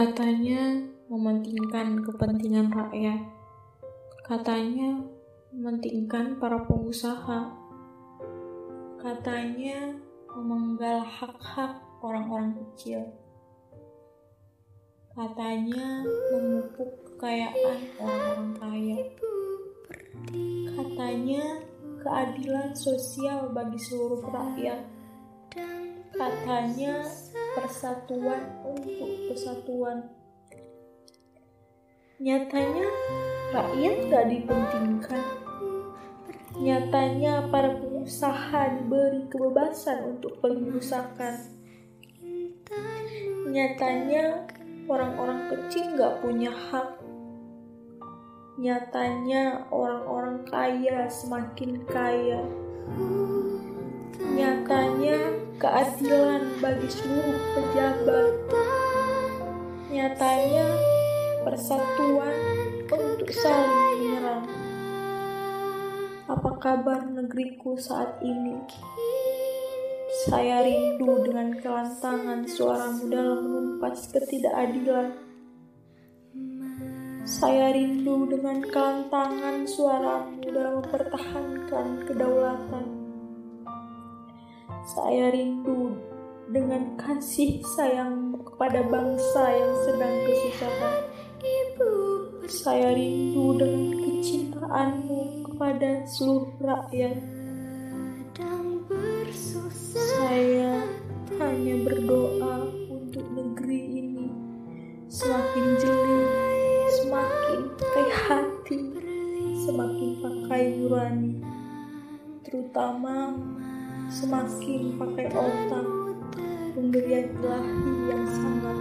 Katanya mementingkan kepentingan rakyat. Katanya mementingkan para pengusaha. Katanya memenggal hak-hak orang-orang kecil. Katanya memupuk kekayaan orang-orang kaya. Katanya keadilan sosial bagi seluruh rakyat. Katanya persatuan untuk kesatuan. Nyatanya rakyat gak dipentingkan. Nyatanya para pengusaha diberi kebebasan untuk pengusahaan. Nyatanya orang-orang kecil gak punya hak. Nyatanya orang-orang kaya semakin kaya. Nyatanya keadilan bagi seluruh pejabat. Nyatanya persatuan untuk saling menyerang. Apa kabar negeriku saat ini? Saya rindu dengan kelantangan suaramu dalam menumpas ketidakadilan. Saya rindu dengan kelantangan suaramu dalam mempertahankan kedaulatan. Saya rindu dengan kasih sayang kepada bangsa yang sedang kesusahan. Saya rindu dengan kecintaanmu kepada seluruh rakyat. Saya hanya berdoa untuk negeri ini semakin jeli, semakin pakai hati, semakin pakai nurani, terutama semakin pakai otak pemberian ilahi yang sangat